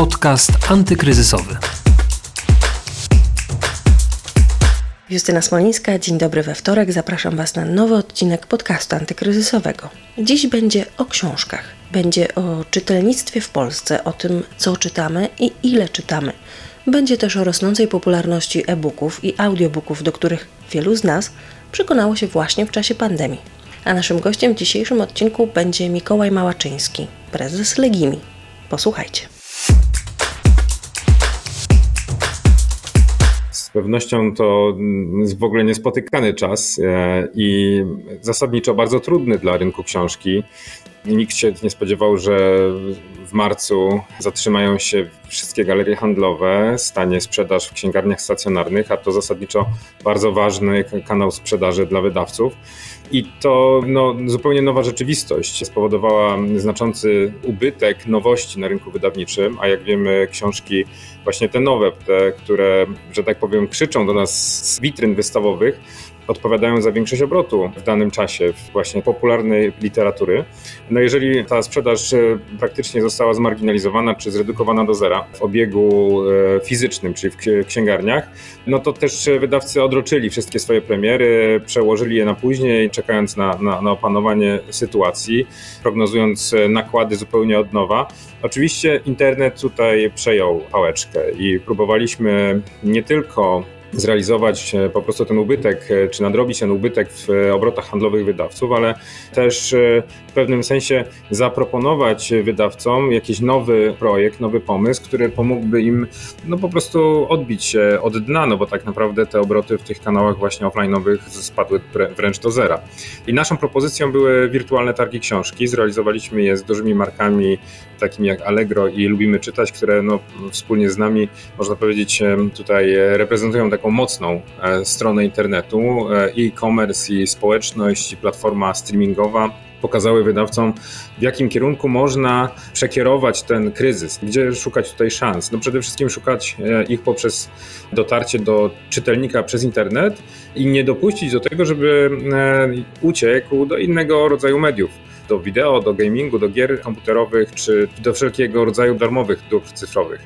Podcast antykryzysowy. Justyna Smolińska, dzień dobry we wtorek. Zapraszam Was na nowy odcinek podcastu antykryzysowego. Dziś będzie o książkach. Będzie o czytelnictwie w Polsce, o tym, co czytamy i ile czytamy. Będzie też o rosnącej popularności e-booków i audiobooków, do których wielu z nas przekonało się właśnie w czasie pandemii. A naszym gościem w dzisiejszym odcinku będzie Mikołaj Małaczyński, prezes Legimi. Posłuchajcie. Pewnością to jest w ogóle niespotykany czas e, i zasadniczo bardzo trudny dla rynku książki. Nikt się nie spodziewał, że w marcu zatrzymają się wszystkie galerie handlowe, stanie sprzedaż w księgarniach stacjonarnych, a to zasadniczo bardzo ważny kanał sprzedaży dla wydawców. I to no, zupełnie nowa rzeczywistość spowodowała znaczący ubytek nowości na rynku wydawniczym, a jak wiemy, książki właśnie te nowe, te, które, że tak powiem, krzyczą do nas z witryn wystawowych, odpowiadają za większość obrotu w danym czasie właśnie popularnej literatury. No jeżeli ta sprzedaż e, praktycznie została zmarginalizowana czy zredukowana do zera w obiegu e, fizycznym, czyli w księgarniach, no to też wydawcy odroczyli wszystkie swoje premiery, przełożyli je na później, czekając na, na, na opanowanie sytuacji, prognozując e, nakłady zupełnie od nowa. Oczywiście internet tutaj przejął pałeczkę i próbowaliśmy nie tylko zrealizować e, po prostu ten ubytek, e, czy nadrobić ten ubytek w e, obrotach handlowych wydawców, ale też w pewnym sensie zaproponować wydawcom jakiś nowy projekt, nowy pomysł, który pomógłby im no po prostu odbić się od dna, no bo tak naprawdę te obroty w tych kanałach właśnie offline'owych spadły wręcz do zera. I naszą propozycją były wirtualne targi książki. Zrealizowaliśmy je z dużymi markami takimi jak Allegro i Lubimy Czytać, które no, wspólnie z nami, można powiedzieć, tutaj reprezentują taką mocną e, stronę internetu, e, e-commerce i społeczność, i platforma streamingowa pokazały wydawcom, w jakim kierunku można przekierować ten kryzys, gdzie szukać tutaj szans. No przede wszystkim szukać e, ich poprzez dotarcie do czytelnika przez internet i nie dopuścić do tego, żeby uciekł do innego rodzaju mediów do wideo, do gamingu, do gier komputerowych czy do wszelkiego rodzaju darmowych dóbr cyfrowych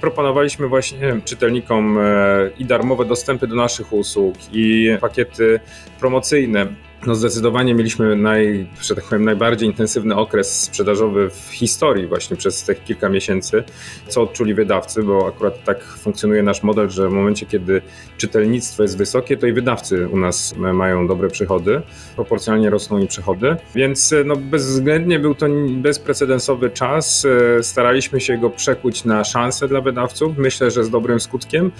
proponowaliśmy właśnie czytelnikom e, i darmowe dostępy do naszych usług, i pakiety promocyjne no zdecydowanie mieliśmy naj, że tak powiem, najbardziej intensywny okres sprzedażowy w historii właśnie przez tych kilka miesięcy, co odczuli wydawcy, bo akurat tak funkcjonuje nasz model, że w momencie, kiedy czytelnictwo jest wysokie, to i wydawcy u nas mają dobre przychody, proporcjonalnie rosną i przychody, więc no bezwzględnie był to bezprecedensowy czas, staraliśmy się go przekuć na szansę dla wydawców, myślę, że z dobrym skutkiem.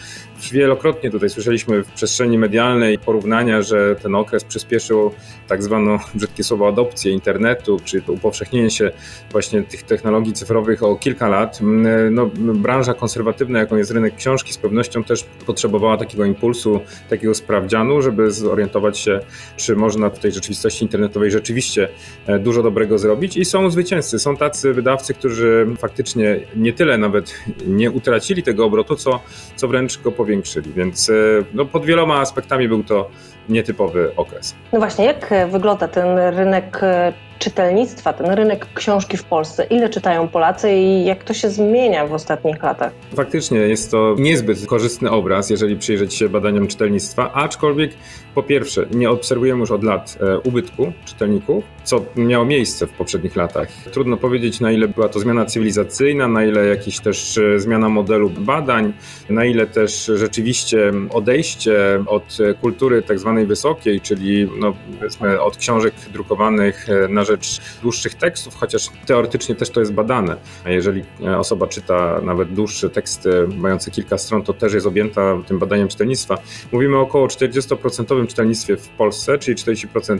Wielokrotnie tutaj słyszeliśmy w przestrzeni medialnej porównania, że ten okres przyspieszył tak zwaną, brzydkie słowo, adopcję internetu, czy upowszechnienie się właśnie tych technologii cyfrowych o kilka lat. Mm, no, branża konserwatywna, jaką jest rynek książki, z pewnością też potrzebowała takiego impulsu, takiego sprawdzianu, żeby zorientować się, czy można w tej rzeczywistości internetowej rzeczywiście e, dużo dobrego zrobić. I są zwycięzcy, są tacy wydawcy, którzy faktycznie nie tyle nawet nie utracili tego obrotu, co, co wręcz go powiększyli. Więc e, no, pod wieloma aspektami był to nietypowy okres. No właśnie, jak wygląda ten rynek czytelnictwa, ten rynek książki w Polsce? Ile czytają Polacy i jak to się zmienia w ostatnich latach? Faktycznie jest to niezbyt korzystny obraz, jeżeli przyjrzeć się badaniom czytelnictwa, aczkolwiek po pierwsze nie obserwujemy już od lat e, ubytku czytelników, co miało miejsce w poprzednich latach. Trudno powiedzieć na ile była to zmiana cywilizacyjna, na ile jakaś też e, zmiana modelu badań, na ile też rzeczywiście odejście od kultury tak zwanej wysokiej, czyli no, od książek drukowanych e, na rzecz dłuższych tekstów, chociaż teoretycznie też to jest badane. Jeżeli osoba czyta nawet dłuższe teksty mające kilka stron, to też jest objęta tym badaniem czytelnictwa. Mówimy około 40% czytelnictwie w Polsce, czyli 40%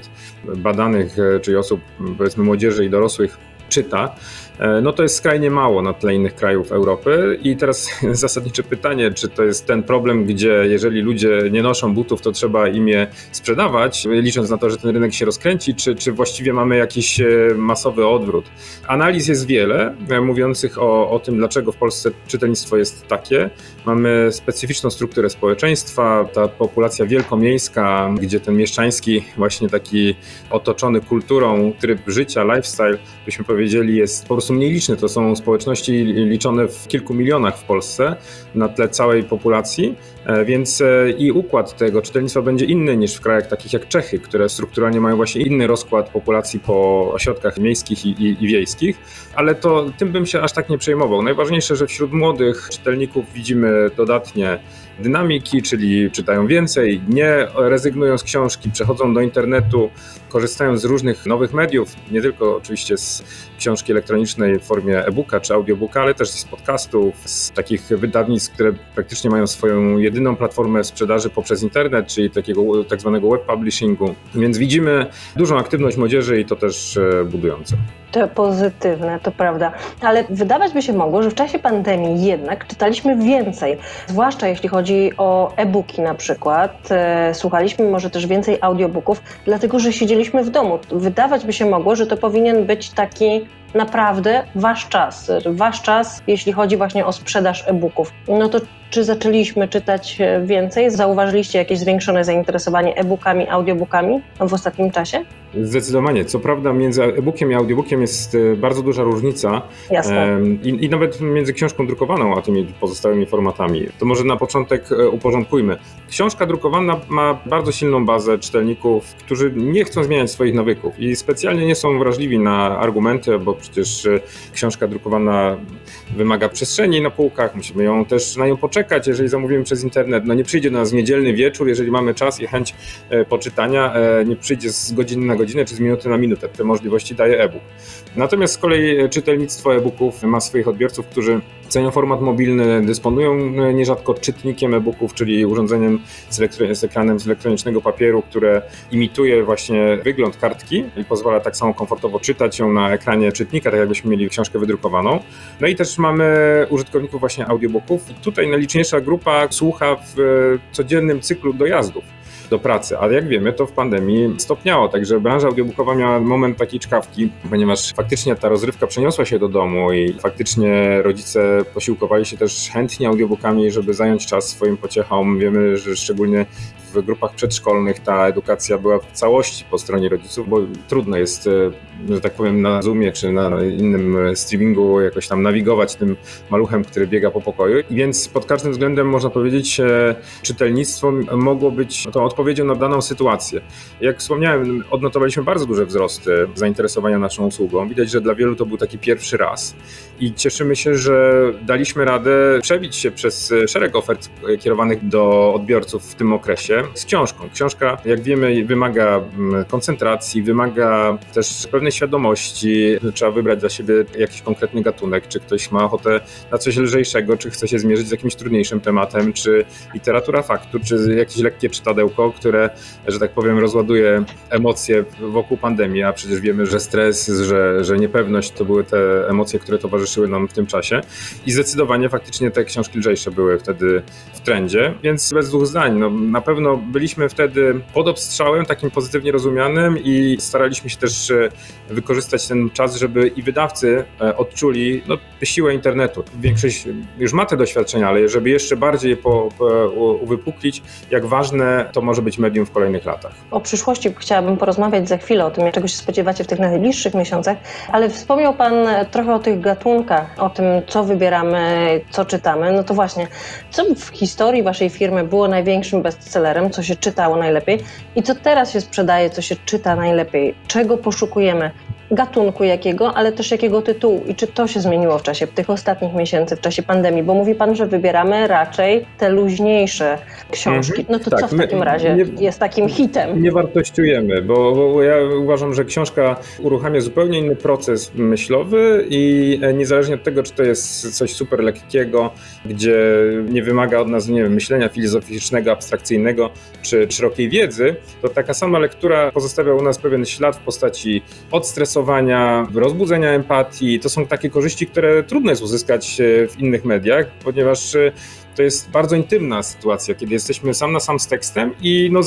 badanych, e, czyli osób powiedzmy młodzieży i dorosłych czyta, e, no to jest skrajnie mało na tle innych krajów Europy. I teraz zasadnicze pytanie, czy to jest ten problem, gdzie jeżeli ludzie nie noszą butów, to trzeba im je sprzedawać, licząc na to, że ten rynek się rozkręci, czy, czy właściwie mamy jakiś e, masowy odwrót. Analiz jest wiele, e, mówiących o, o tym, dlaczego w Polsce czytelnictwo jest takie. Mamy specyficzną strukturę społeczeństwa, ta populacja wielkomiejska, gdzie ten mieszczański, właśnie taki otoczony kulturą tryb życia, lifestyle, byśmy powiedzieli, powiedzieli, jest po prostu mniej liczny. To są społeczności liczone w kilku milionach w Polsce na tle całej populacji, więc e, i układ tego czytelnictwa będzie inny niż w krajach takich jak Czechy, które strukturalnie mają właśnie inny rozkład populacji po ośrodkach miejskich i, i, i wiejskich, ale to tym bym się aż tak nie przejmował. Najważniejsze, że wśród młodych czytelników widzimy dodatnie dynamiki, czyli czytają więcej, nie rezygnują z książki, przechodzą do internetu, korzystają z różnych nowych mediów, nie tylko oczywiście z książki elektronicznej w formie e-booka czy audiobooka, ale też z podcastów, z takich wydawnictw, które praktycznie mają swoją jedyną platformę sprzedaży poprzez internet, czyli takiego tak zwanego web publishingu. Więc widzimy dużą aktywność młodzieży i to też e, budujące. To pozytywne, to prawda. Ale wydawać by się mogło, że w czasie pandemii jednak czytaliśmy więcej, zwłaszcza jeśli chodzi o e-booki na przykład. E, słuchaliśmy może też więcej audiobooków, dlatego że siedzieliśmy w domu. Wydawać by się mogło, że to powinien być taki naprawdę wasz czas. Wasz czas, jeśli chodzi właśnie o sprzedaż e-booków. No to czy zaczęliśmy czytać e, więcej? Zauważyliście jakieś zwiększone zainteresowanie e-bookami, audiobookami w ostatnim czasie? Zdecydowanie. Co prawda między e-bookiem i audiobookiem jest e, bardzo duża różnica. I, I, nawet między książką drukowaną a tymi pozostałymi formatami. To może na początek e, uporządkujmy. Książka drukowana ma bardzo silną bazę czytelników, którzy nie chcą zmieniać swoich nawyków i specjalnie nie są wrażliwi na argumenty, bo przecież e, książka drukowana wymaga przestrzeni na półkach, musimy ją też na nią poczekać, jeżeli zamówimy przez internet. No nie przyjdzie do nas niedzielny wieczór, jeżeli mamy czas i chęć poczytania, nie przyjdzie z godziny na godzinę czy z minuty na minutę. Te możliwości daje e-book. Natomiast z kolei czytelnictwo e-booków ma swoich odbiorców, którzy cenią format mobilny, dysponują nierzadko czytnikiem e-booków, czyli urządzeniem z, z, ekranem z elektronicznego papieru, które imituje właśnie wygląd kartki i pozwala tak samo komfortowo czytać ją na ekranie czytnika, tak jakbyśmy mieli książkę wydrukowaną. No i też mamy użytkowników właśnie audiobooków i tutaj najliczniejsza grupa słucha w codziennym cyklu dojazdów do pracy. Ale jak wiemy, to w pandemii stopniało, także branża audiobookowa miała moment takiej czkawki, ponieważ faktycznie ta rozrywka przeniosła się do domu i faktycznie rodzice posiłkowali się też chętnie audiobookami, żeby zająć czas swoim pociechom. Wiemy, że szczególnie w grupach przedszkolnych ta edukacja była w całości po stronie rodziców, bo trudno jest, e, że tak powiem, na Zoomie czy na innym streamingu jakoś tam nawigować tym maluchem, który biega po pokoju. I więc pod każdym względem można powiedzieć, czytelnictwo mogło być tą odpowiedzią na daną sytuację. Jak wspomniałem, odnotowaliśmy bardzo duże wzrosty zainteresowania naszą usługą. Widać, że dla wielu to był taki pierwszy raz i cieszymy się, że daliśmy radę przebić się przez szereg ofert kierowanych do odbiorców w tym okresie z książką. Książka, jak wiemy, wymaga mm, koncentracji, wymaga też pewnej świadomości. Trzeba wybrać dla siebie jakiś konkretny gatunek, czy ktoś ma ochotę na coś lżejszego, czy chce się zmierzyć z jakimś trudniejszym tematem, czy literatura faktu, czy jakieś lekkie czytadełko, które, że tak powiem, rozładuje emocje wokół pandemii, a przecież wiemy, że stres, że, że niepewność to były te emocje, które towarzyszyły nam w tym czasie. I zdecydowanie faktycznie te książki lżejsze były wtedy w trendzie, więc bez dwóch zdań, no, na pewno byliśmy wtedy pod obstrzałem, takim pozytywnie rozumianym i staraliśmy się też e, wykorzystać ten czas, żeby i wydawcy e, odczuli no, siłę internetu. Większość już ma te doświadczenia, ale żeby jeszcze bardziej po, po, uwypuklić, jak ważne to może być medium w kolejnych latach. O przyszłości chciałabym porozmawiać za chwilę, o tym, czego się spodziewacie w tych najbliższych miesiącach, ale wspomniał Pan trochę o tych gatunkach, o tym, co wybieramy, co czytamy. No to właśnie, co w historii Waszej firmy było największym bestsellerem, co się czytało najlepiej i co teraz się sprzedaje, co się czyta najlepiej? Czego poszukujemy? Gatunku jakiego, ale też jakiego tytułu i czy to się zmieniło w czasie tych ostatnich miesięcy, w czasie pandemii, bo mówi Pan, że wybieramy raczej te luźniejsze książki. No to tak, co w takim razie nie, jest takim hitem? Nie wartościujemy, bo, bo, ja uważam, że książka uruchamia zupełnie inny proces myślowy i e, niezależnie od tego, czy to jest coś super lekkiego, gdzie nie wymaga od nas, nie wiem, myślenia filozoficznego, abstrakcyjnego czy szerokiej wiedzy, to taka sama lektura pozostawia u nas pewien ślad w postaci odstresowania, rozbudzenia empatii. To są takie korzyści, które trudno jest uzyskać e, w innych mediach, ponieważ e, to jest bardzo intymna sytuacja, kiedy jesteśmy sam na sam z tekstem i no,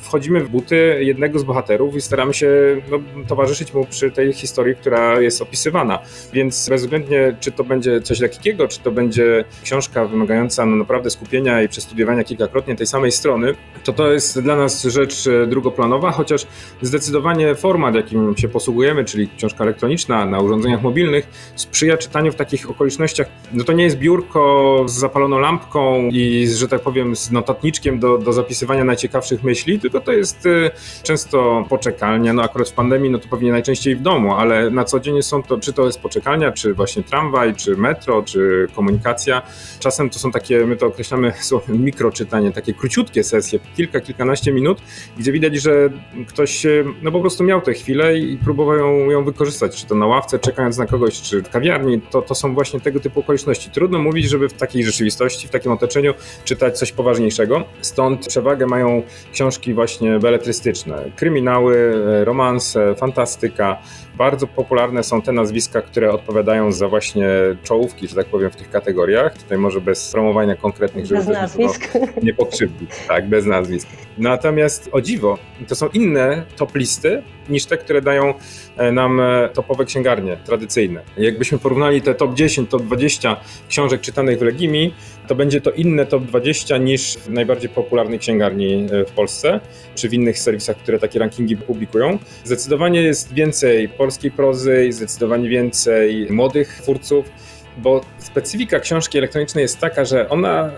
wchodzimy w buty jednego z bohaterów i staramy się no, towarzyszyć mu przy tej historii, która jest opisywana. Więc bezwzględnie, czy to będzie coś lekkiego, czy to będzie książka wymagająca no, naprawdę skupienia i przestudiowania kilkakrotnie tej samej strony, to to jest dla nas rzecz e, drugoplanowa, chociaż zdecydowanie format, jakim się posługujemy, czyli książka elektroniczna na urządzeniach mobilnych, sprzyja czytaniu w takich okolicznościach. No to nie jest biurko z zapaloną lampką i, że tak powiem, z notatniczkiem do, do zapisywania najciekawszych myśli, tylko to jest e, często poczekalnia. No akurat w pandemii, no to pewnie najczęściej w domu, ale na co dzień są to, czy to jest poczekalnia, czy właśnie tramwaj, czy metro, czy komunikacja. Czasem to są takie, my to określamy słowem mikroczytanie, takie króciutkie sesje, kilka, kilkanaście minut, gdzie widać, że ktoś no po prostu miał tę chwilę i próbował ją, ją wykorzystać, czy to na ławce, czekając na kogoś, czy w kawiarni. To, to są właśnie tego typu okoliczności. Trudno mówić, żeby w takiej rzeczywistości, w takim otoczeniu czytać coś poważniejszego. Stąd przewagę mają książki właśnie beletrystyczne, kryminały, romanse, fantastyka. Bardzo popularne są te nazwiska, które odpowiadają za właśnie czołówki, że tak powiem, w tych kategoriach. Tutaj może bez promowania konkretnych, żeby bez nazwisk. nie pokrzywdzić. Tak, bez nazwisk. Natomiast o dziwo, to są inne top listy niż te, które dają e, nam e, topowe księgarnie tradycyjne. Jakbyśmy porównali te top 10, top 20 książek czytanych w Legimi, to będzie to inne top 20 niż w najbardziej popularnej księgarni e, w Polsce, czy w innych serwisach, które takie rankingi publikują. Zdecydowanie jest więcej polskiej prozy, zdecydowanie więcej młodych twórców, bo specyfika książki elektronicznej jest taka, że ona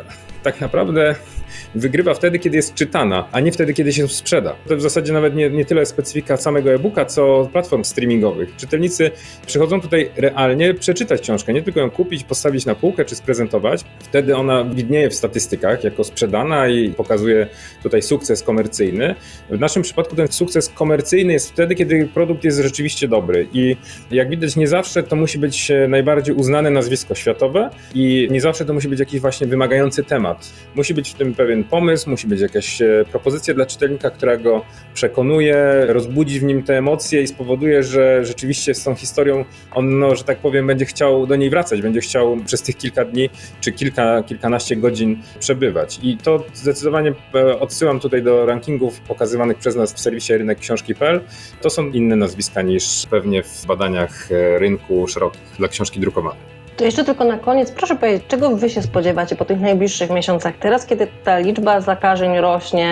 tak naprawdę wygrywa wtedy, kiedy jest czytana, a nie wtedy, kiedy się sprzeda. To w zasadzie nawet nie, nie tyle specyfika samego e-booka, co platform streamingowych. Czytelnicy przychodzą tutaj realnie przeczytać książkę, nie tylko ją kupić, postawić na półkę czy sprezentować. Wtedy ona widnieje w statystykach jako sprzedana i pokazuje tutaj sukces komercyjny. W naszym przypadku ten sukces komercyjny jest wtedy, kiedy produkt jest rzeczywiście dobry i jak widać nie zawsze to musi być najbardziej uznane nazwisko światowe i nie zawsze to musi być jakiś właśnie wymagający temat. Musi być w tym pewien pomysł, musi być jakaś e, propozycja dla czytelnika, która go przekonuje, rozbudzi w nim te emocje i spowoduje, że rzeczywiście z tą historią on, no, że tak powiem, będzie chciał do niej wracać, będzie chciał przez tych kilka dni czy kilka, kilkanaście godzin przebywać. I to zdecydowanie e, odsyłam tutaj do rankingów pokazywanych przez nas w serwisie rynekksiążki.pl. To są inne nazwiska niż pewnie w badaniach e, rynku szerokich dla książki drukowanej. To jeszcze tylko na koniec, proszę powiedzieć, czego Wy się spodziewacie po tych najbliższych miesiącach, teraz, kiedy ta liczba zakażeń rośnie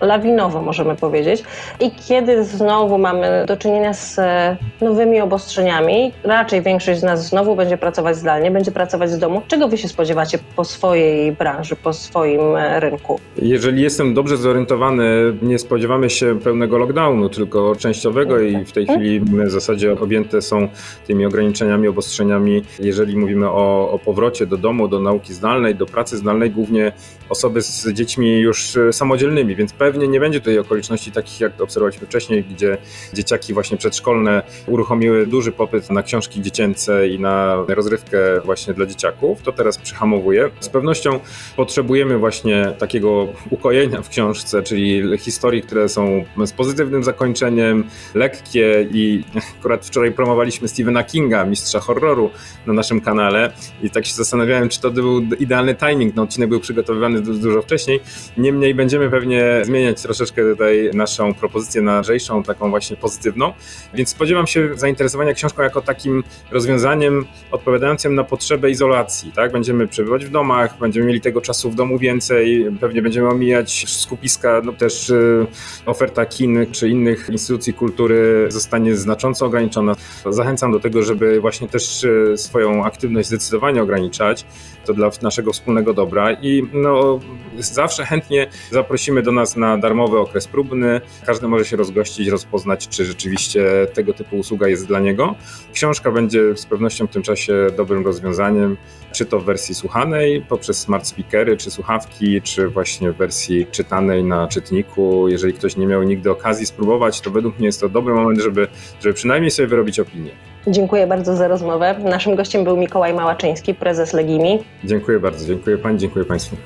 lawinowo, możemy powiedzieć, i kiedy znowu mamy do czynienia z e, nowymi obostrzeniami, raczej większość z nas znowu będzie pracować zdalnie, będzie pracować z domu. Czego Wy się spodziewacie po swojej branży, po swoim e, rynku? Jeżeli jestem dobrze zorientowany, nie spodziewamy się pełnego lockdownu, tylko częściowego i w tej chwili w zasadzie objęte są tymi ograniczeniami, obostrzeniami, jeżeli mówimy o, o powrocie do domu, do nauki zdalnej, do pracy zdalnej, głównie osoby z dziećmi już e, samodzielnymi, więc pewnie nie będzie tutaj okoliczności takich, jak obserwowaliśmy wcześniej, gdzie dzieciaki właśnie przedszkolne uruchomiły duży popyt na książki dziecięce i na rozrywkę właśnie dla dzieciaków. To teraz przyhamowuje. Z pewnością potrzebujemy właśnie takiego ukojenia w książce, czyli historii, które są z pozytywnym zakończeniem, lekkie i akurat wczoraj promowaliśmy Stephena Kinga, mistrza horroru na naszym kanale i tak się zastanawiałem, czy to był idealny timing. No, odcinek był przygotowywany dużo, dużo wcześniej. Niemniej będziemy pewnie zmieniać troszeczkę tutaj naszą propozycję na lżejszą, taką właśnie pozytywną. Więc spodziewam się zainteresowania książką jako takim rozwiązaniem odpowiadającym na potrzebę izolacji. Tak? Będziemy przebywać w domach, będziemy mieli tego czasu w domu więcej, pewnie będziemy omijać skupiska, no też y, oferta kin czy innych instytucji kultury zostanie znacząco ograniczona. Zachęcam do tego, żeby właśnie też y, swoją aktywność zdecydowanie ograniczać. To dla naszego wspólnego dobra i no, zawsze chętnie zaprosimy do nas na darmowy okres próbny. Każdy może się rozgościć, rozpoznać, czy rzeczywiście tego typu usługa jest dla niego. Książka będzie z pewnością w tym czasie dobrym rozwiązaniem, czy to w wersji słuchanej poprzez smart speakery, czy słuchawki, czy właśnie w wersji czytanej na czytniku. Jeżeli ktoś nie miał nigdy okazji spróbować, to według mnie jest to dobry moment, żeby, żeby przynajmniej sobie wyrobić opinię. Dziękuję bardzo za rozmowę. Naszym gościem był Mikołaj Małaczyński, prezes Legimi. Dziękuję bardzo, dziękuję Pani, dziękuję Państwu.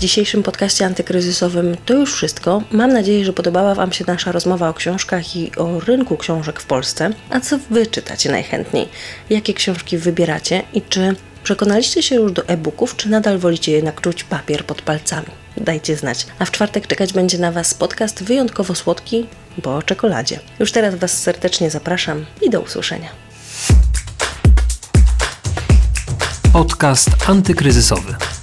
dzisiejszym podcaście antykryzysowym to już wszystko. Mam nadzieję, że podobała Wam się nasza rozmowa o książkach i o rynku książek w Polsce. A co Wy czytacie najchętniej? Jakie książki wybieracie i czy przekonaliście się już do e-booków, czy nadal wolicie jednak czuć papier pod palcami? Dajcie znać. A w czwartek czekać będzie na Was podcast wyjątkowo słodki, bo o czekoladzie. Już teraz Was serdecznie zapraszam i do usłyszenia. Podcast antykryzysowy.